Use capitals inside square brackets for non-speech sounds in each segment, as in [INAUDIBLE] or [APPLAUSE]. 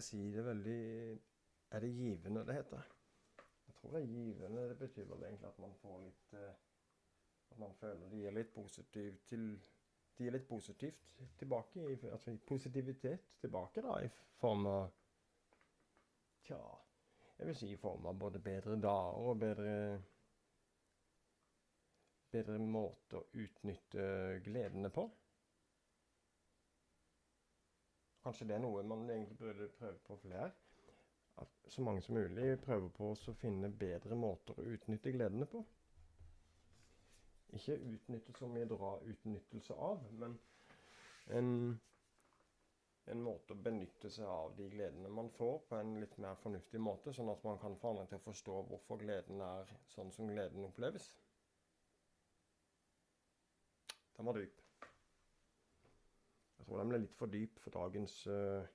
skal jeg si det veldig Er det givende det heter? Jeg tror det er givende. Det betyr vel egentlig at man får litt eh, At man føler det gir litt positivt til Det gir litt positivt tilbake, altså positivitet tilbake, da, i form av Tja Jeg vil si i form av både bedre dager og bedre Bedre måter å utnytte gledene på. Kanskje det er noe man egentlig burde prøve på flere. At så mange som mulig prøver på å finne bedre måter å utnytte gledene på. Ikke utnytte som mye dra utnyttelse av, men en, en måte å benytte seg av de gledene man får, på en litt mer fornuftig måte, sånn at man kan få andre til å forstå hvorfor gleden er sånn som gleden oppleves. Den var dyp. Jeg tror den ble litt for dyp for dagens, uh,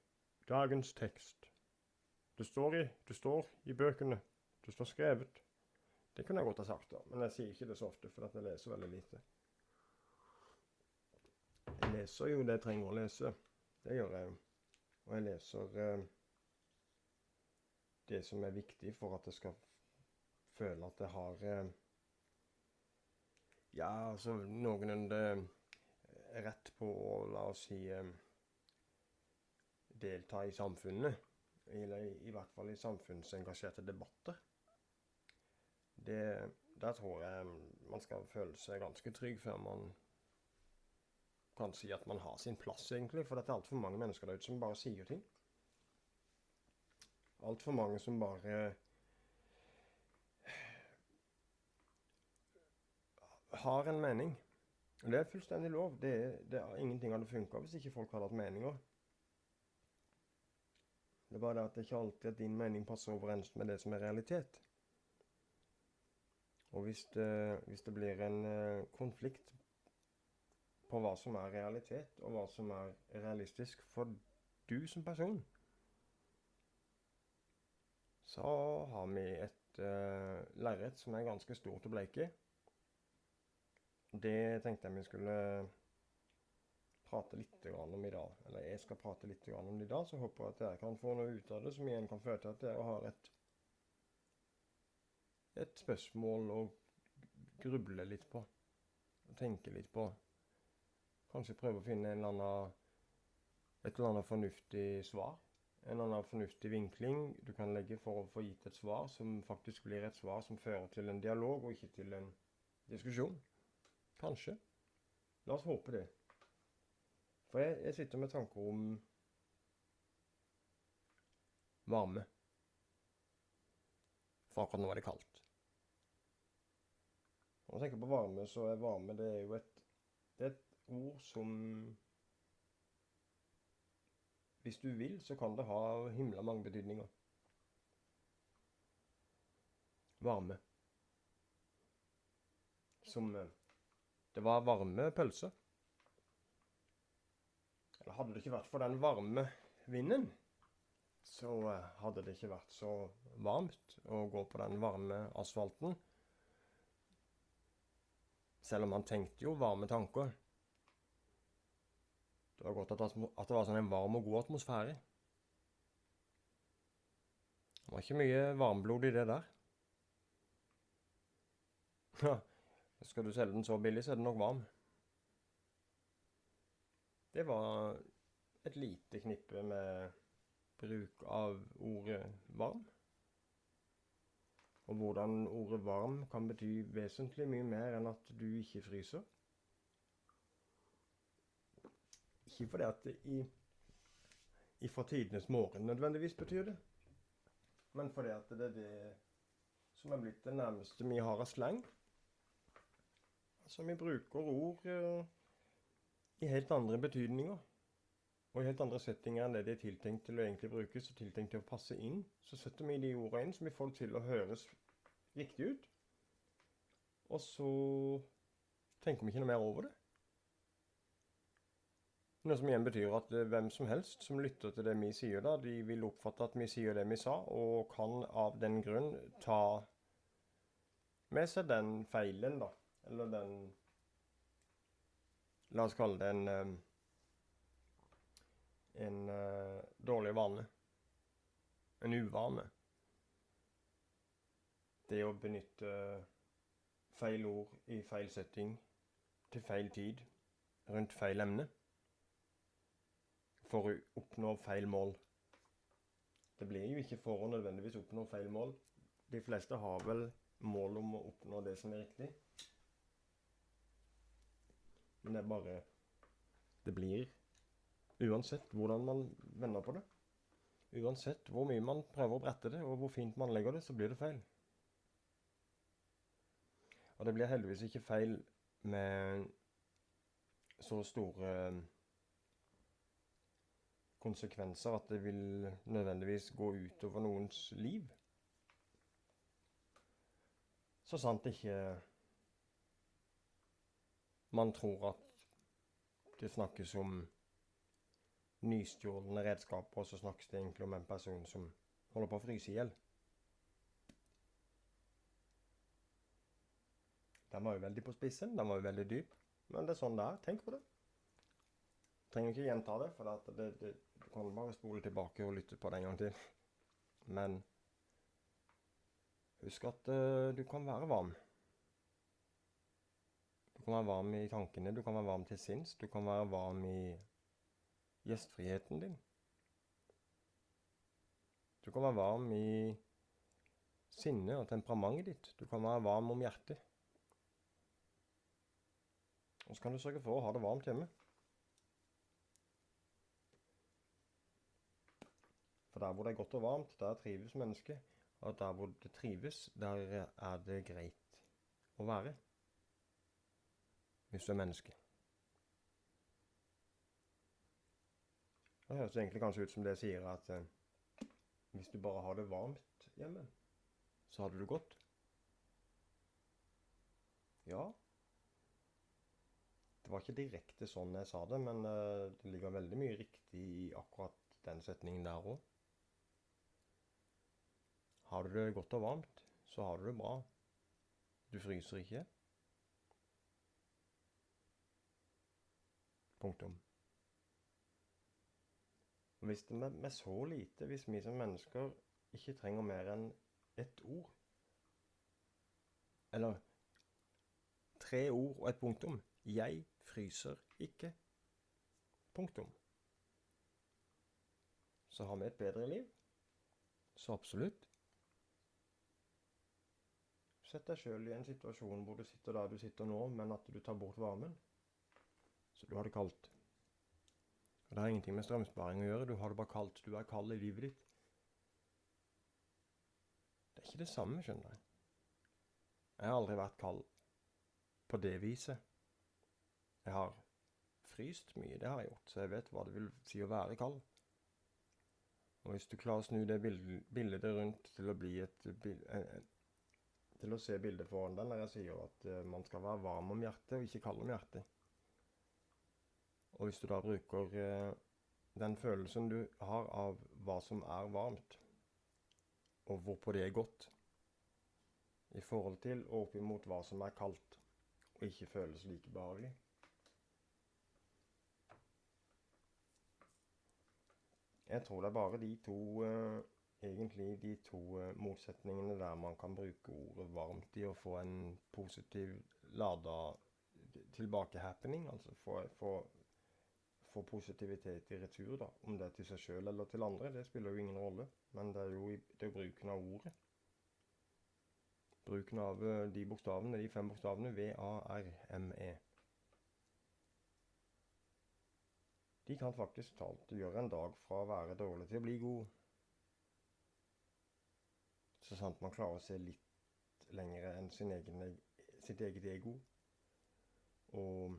dagens tekst. Det står, i, det står i bøkene. Det står skrevet. Det kunne jeg godt ha sagt, da, men jeg sier ikke det så ofte, for jeg leser veldig lite. Jeg leser jo det jeg trenger å lese. Det gjør jeg jo. Og jeg leser uh, det som er viktig for at jeg skal føle at jeg har uh, Ja, altså noenlunde rett på å, la oss si, eh, delta i samfunnet. Eller i hvert fall i samfunnsengasjerte debatter. Det, der tror jeg man skal føle seg ganske trygg før man kan si at man har sin plass, egentlig. For det er altfor mange mennesker der ute som bare sier ting. Altfor mange som bare har en mening. Og Det er fullstendig lov. Det, det, ingenting hadde funka hvis ikke folk hadde hatt meninger. Det er bare det at det ikke alltid at din mening passer overens med det som er realitet. Og hvis det, hvis det blir en uh, konflikt på hva som er realitet, og hva som er realistisk for du som person, så har vi et uh, lerret som er ganske stort å bleike. Det tenkte jeg vi skulle prate litt om i dag. Eller jeg skal prate litt om det i dag, så håper jeg at dere kan få noe ut av det som igjen kan føre til at dere har et, et spørsmål å gruble litt på. Tenke litt på. Kanskje prøve å finne eller annen, et eller annet fornuftig svar. En eller annen fornuftig vinkling du kan legge for å få gitt et svar som faktisk blir et svar som fører til en dialog, og ikke til en diskusjon. Kanskje. La oss håpe det. For jeg, jeg sitter med tanker om varme. For akkurat nå er det kaldt. Når jeg tenker på varme, så er varme det er jo et, det er et ord som Hvis du vil, så kan det ha himla mange betydninger. Varme. Som eh, det var varme pølser. Eller hadde det ikke vært for den varme vinden, så eh, hadde det ikke vært så varmt å gå på den varme asfalten. Selv om han tenkte jo varme tanker. Det var godt at det var sånn en varm og god atmosfære. Det var ikke mye varmblod i det der. [LAUGHS] Skal du selge den så billig, så er den nok varm. Det var et lite knippe med bruk av ordet varm. Og hvordan ordet varm kan bety vesentlig mye mer enn at du ikke fryser. Ikke fordi at det i, i fra tidenes morgen nødvendigvis betyr det, men fordi at det er det som er blitt det nærmeste vi har av slang. Så vi bruker ord eh, i helt andre betydninger. Og i helt andre settinger enn det de er tiltenkt til å egentlig brukes og tiltenkt til å passe inn. Så setter vi de ordene inn som vi får til å høres riktig ut. Og så tenker vi ikke noe mer over det. Noe som igjen betyr at eh, hvem som helst som lytter til det vi sier, da, de vil oppfatte at vi sier det vi sa, og kan av den grunn ta med seg den feilen, da. Eller den La oss kalle det en eh, en uh, dårlig vane. en uvane. Det å benytte feil ord i feil setting til feil tid rundt feil emne for å oppnå feil mål. Det blir jo ikke for å nødvendigvis oppnå feil mål. De fleste har vel mål om å oppnå det som er riktig. Men det er bare Det blir Uansett hvordan man vender på det. Uansett hvor mye man prøver å brette det, og hvor fint man legger det, så blir det feil. Og det blir heldigvis ikke feil med så store konsekvenser at det vil nødvendigvis gå utover noens liv. Så sant ikke man tror at det snakkes om nystjålne redskaper, og så snakkes det egentlig om en person som holder på å fryse i hjel. Den var jo veldig på spissen, den var jo veldig dyp. Men det er sånn det er. Tenk på det. Trenger ikke gjenta det, for det, det, det, du kan bare spole tilbake og lytte på det en gang til. Men husk at uh, du kan være varm. Du kan være varm i tankene, du kan være varm til sinns, du kan være varm i gjestfriheten din. Du kan være varm i sinnet og temperamentet ditt. Du kan være varm om hjertet. Og så kan du sørge for å ha det varmt hjemme. For der hvor det er godt og varmt, der trives mennesket. Og der hvor det trives, der er det greit å være. Hvis du er menneske. Det høres egentlig kanskje ut som det sier at eh, hvis du bare har det varmt hjemme, så hadde du gått. Ja. Det var ikke direkte sånn jeg sa det, men eh, det ligger veldig mye riktig i akkurat den setningen der òg. Har du det godt og varmt, så har du det bra. Du fryser ikke. Punktum. Og hvis er med så lite, hvis vi som mennesker ikke trenger mer enn ett ord Eller tre ord og et punktum Jeg fryser ikke. Punktum. Så har vi et bedre liv. Så absolutt. Sett deg sjøl i en situasjon hvor du sitter der du sitter nå, men at du tar bort varmen. Så du har det kaldt. Og Det har ingenting med strømsparing å gjøre. Du har det bare kaldt. Du er kald i livet ditt. Det er ikke det samme, skjønner jeg. Jeg har aldri vært kald på det viset. Jeg har fryst mye, det har jeg gjort, så jeg vet hva det vil si å være kald. Og hvis du klarer å snu det bildet rundt til å bli et Til å se bildet foran deg når jeg sier at eh, man skal være varm om hjertet og ikke kald om hjertet og hvis du da bruker eh, den følelsen du har av hva som er varmt, og hvorpå det er godt, i forhold til og opp imot hva som er kaldt og ikke føles like behagelig. Jeg tror det er bare de to uh, egentlig de to uh, motsetningene der man kan bruke ordet varmt i å få en positiv lada tilbakehappening. Altså få, få få positivitet i retur, da. Om det er til seg sjøl eller til andre, det spiller jo ingen rolle. Men det er jo, det er bruken av ordet. Bruken av eh, de bokstavene, de fem bokstavene V-A-R-M-E. De kan faktisk talt gjøre en dag fra å være dårlig til å bli god. Så sant man klarer å se litt lenger enn sin egen, sitt eget ego. Og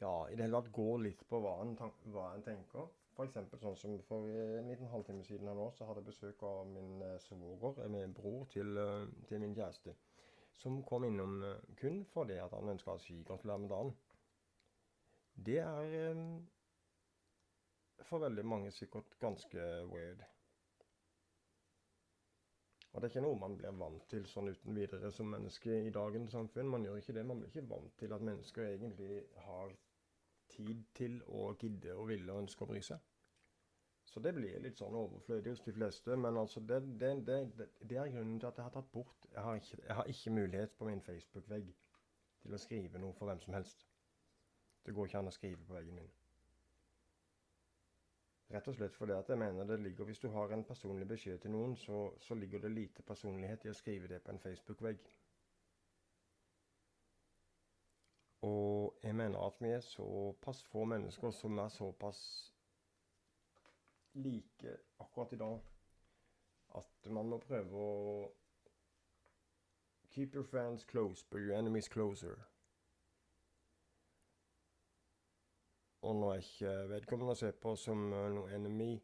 ja, i det hele tatt gå litt på hva en, hva en tenker. F.eks. sånn som for en liten halvtime siden her nå, så hadde jeg besøk av min eh, svoger, eh, min bror til, eh, til, min kjæreste. Som kom innom kun fordi at han ønska å si gratulerer med dagen. Det er for veldig mange sikkert ganske weird. Og det er ikke noe man blir vant til sånn uten videre som menneske i dagens samfunn. Man gjør ikke det. Man blir ikke vant til at mennesker egentlig har tid til å gidde og ville og ønske å bry seg. Så det blir litt sånn overflødig hos de fleste. Men altså, det, det, det, det er grunnen til at jeg har tatt bort Jeg har ikke, jeg har ikke mulighet på min Facebook-vegg til å skrive noe for hvem som helst. Det går ikke an å skrive på veggen min. Rett og slett fordi at jeg mener det ligger Hvis du har en personlig beskjed til noen, så, så ligger det lite personlighet i å skrive det på en Facebook-vegg. Og jeg mener at vi er såpass få mennesker som er såpass like akkurat i dag at man må prøve å Keep your friends close, but your enemies closer. Og nå er ikke vedkommende å se på som noen noe enemy,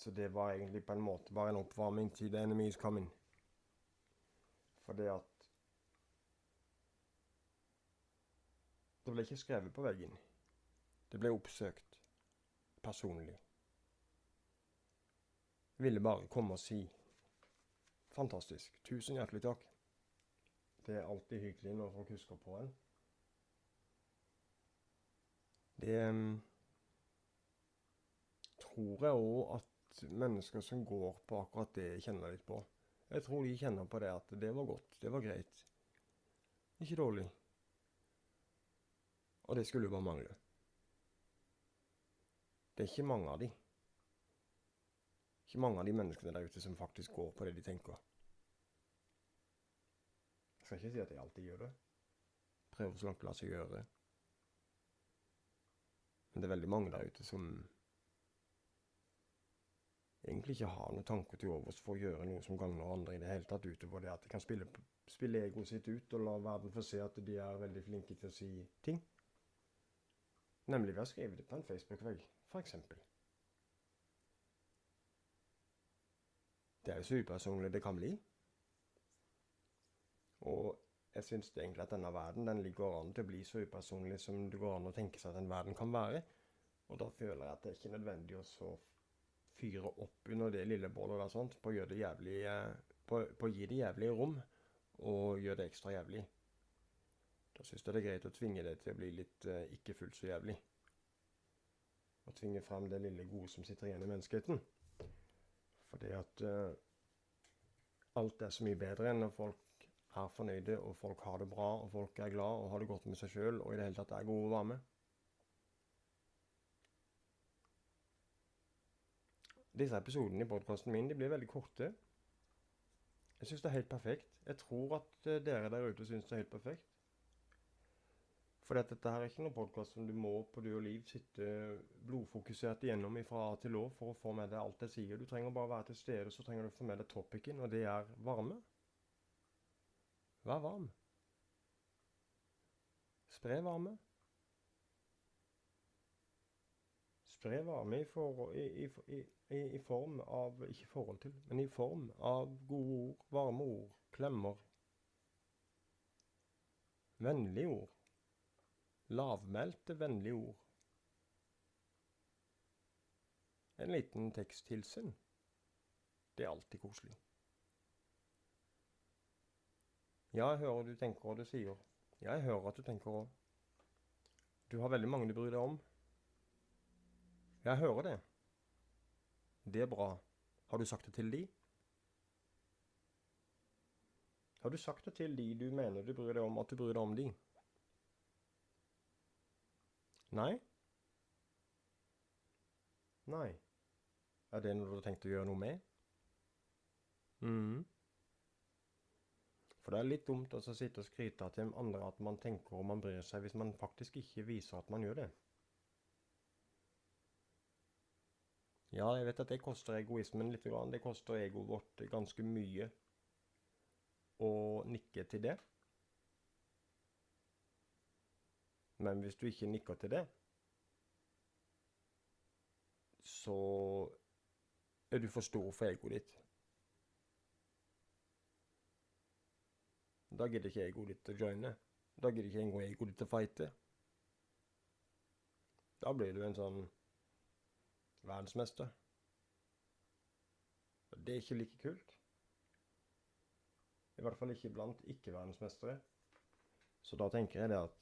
så det var egentlig på en måte bare en oppvarming til the is coming. For det at Det ble ikke skrevet på veggen. Det ble oppsøkt personlig. Jeg ville bare komme og si fantastisk. Tusen hjertelig takk. Det er alltid hyggelig når folk husker på en. Det um, tror jeg òg at mennesker som går på akkurat det, kjenner litt på. Jeg tror de kjenner på det at det var godt, det var greit. Ikke dårlig. Og det skulle jo bare mangle. Det er ikke mange av de. Ikke mange av de menneskene der ute som faktisk går på det de tenker. Jeg skal ikke si at jeg alltid gjør det. Prøver så langt det lar seg gjøre. Men det er veldig mange der ute som egentlig ikke har noen tanker til overs for å gjøre noe som gagner andre i det hele tatt, utover det at de kan spille, spille egoet sitt ut og la verden få se at de er veldig flinke til å si ting. Nemlig ved å skrive det på en Facebook-vegg, f.eks. Det er jo så upersonlig det kan bli. Og jeg syns egentlig at denne verden den ligger an til å bli så upersonlig som det går an å tenke seg at en verden kan være. Og da føler jeg at det er ikke nødvendig å fyre opp under det lille bålet der sånt, på å, gjøre det jævlig, eh, på, på å gi det jævlig rom og gjøre det ekstra jævlig. Da syns jeg det er greit å tvinge det til å bli litt eh, ikke fullt så jævlig. Å tvinge frem det lille gode som sitter igjen i menneskeheten. Fordi at eh, alt er så mye bedre enn når folk er fornøyde, og folk har det bra, og folk er glad og har det godt med seg sjøl, og i det hele tatt er gode være med. Disse episodene i podkasten min de blir veldig korte. Jeg syns det er helt perfekt. Jeg tror at uh, dere der ute syns det er helt perfekt. For dette her er ikke noen podkast som du må på død og liv sitte blodfokusert igjennom fra A til Å for å få med deg alt jeg sier. Du trenger bare være til stede, så trenger du å få med deg topicen, og det er varme. Vær varm. Spre varme. Spre varme i, for, i, i, i, form av Ikke forhold til, men i form av gode ord, varme ord, klemmer. Vennlige ord. Lavmælte, vennlige ord. En liten teksthilsen. Det er alltid koselig. Ja, jeg hører du tenker og du sier. Ja, jeg hører at du tenker òg. Du har veldig mange du bryr deg om. Jeg hører det. Det er bra. Har du sagt det til de? Har du sagt det til de du mener du bryr deg om, at du bryr deg om de? Nei? Nei. Er det noe du har tenkt å gjøre noe med? mm. For det er litt dumt å sitte og skryte til andre at man tenker og man bryr seg, hvis man faktisk ikke viser at man gjør det. Ja, jeg vet at det koster egoismen litt. Det koster egoet vårt ganske mye å nikke til det. Men hvis du ikke nikker til det, så er du for stor for egoet ditt. Da gidder ikke egoet ditt å joine. Da gidder ikke engang egoet ditt å fighte. Da blir du en sånn verdensmester. Og det er ikke like kult. I hvert fall ikke blant ikke-verdensmestere. Så da tenker jeg det at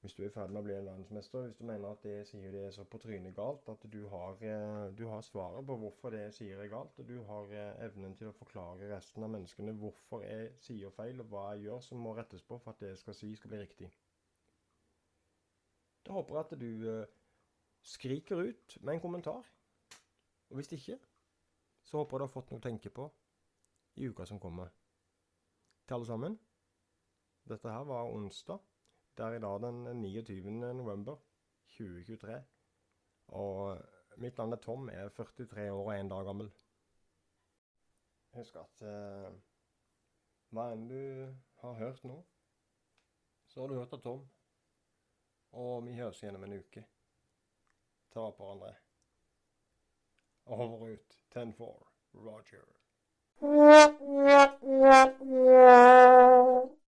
Hvis du er i ferd med å bli en verdensmester, hvis du mener at det sier det er så på trynet galt, at du har, eh, du har svaret på hvorfor det sier er galt, og du har eh, evnen til å forklare resten av menneskene hvorfor jeg sier feil, og hva jeg gjør som må rettes på for at det jeg skal si, skal bli riktig. Da håper jeg at du eh, skriker ut med en kommentar. Og hvis ikke, så håper jeg du har fått noe å tenke på i uka som kommer. Til alle sammen, dette her var onsdag. Det er i dag den 29. november 2023. Og mitt navn er Tom, er 43 år og én dag gammel. Husk at eh, hva enn du har hørt nå, så har du hørt av Tom. Og vi høres igjen om en uke. Ta på hverandre. Over og ut. 10-4. Roger. [LAUGHS]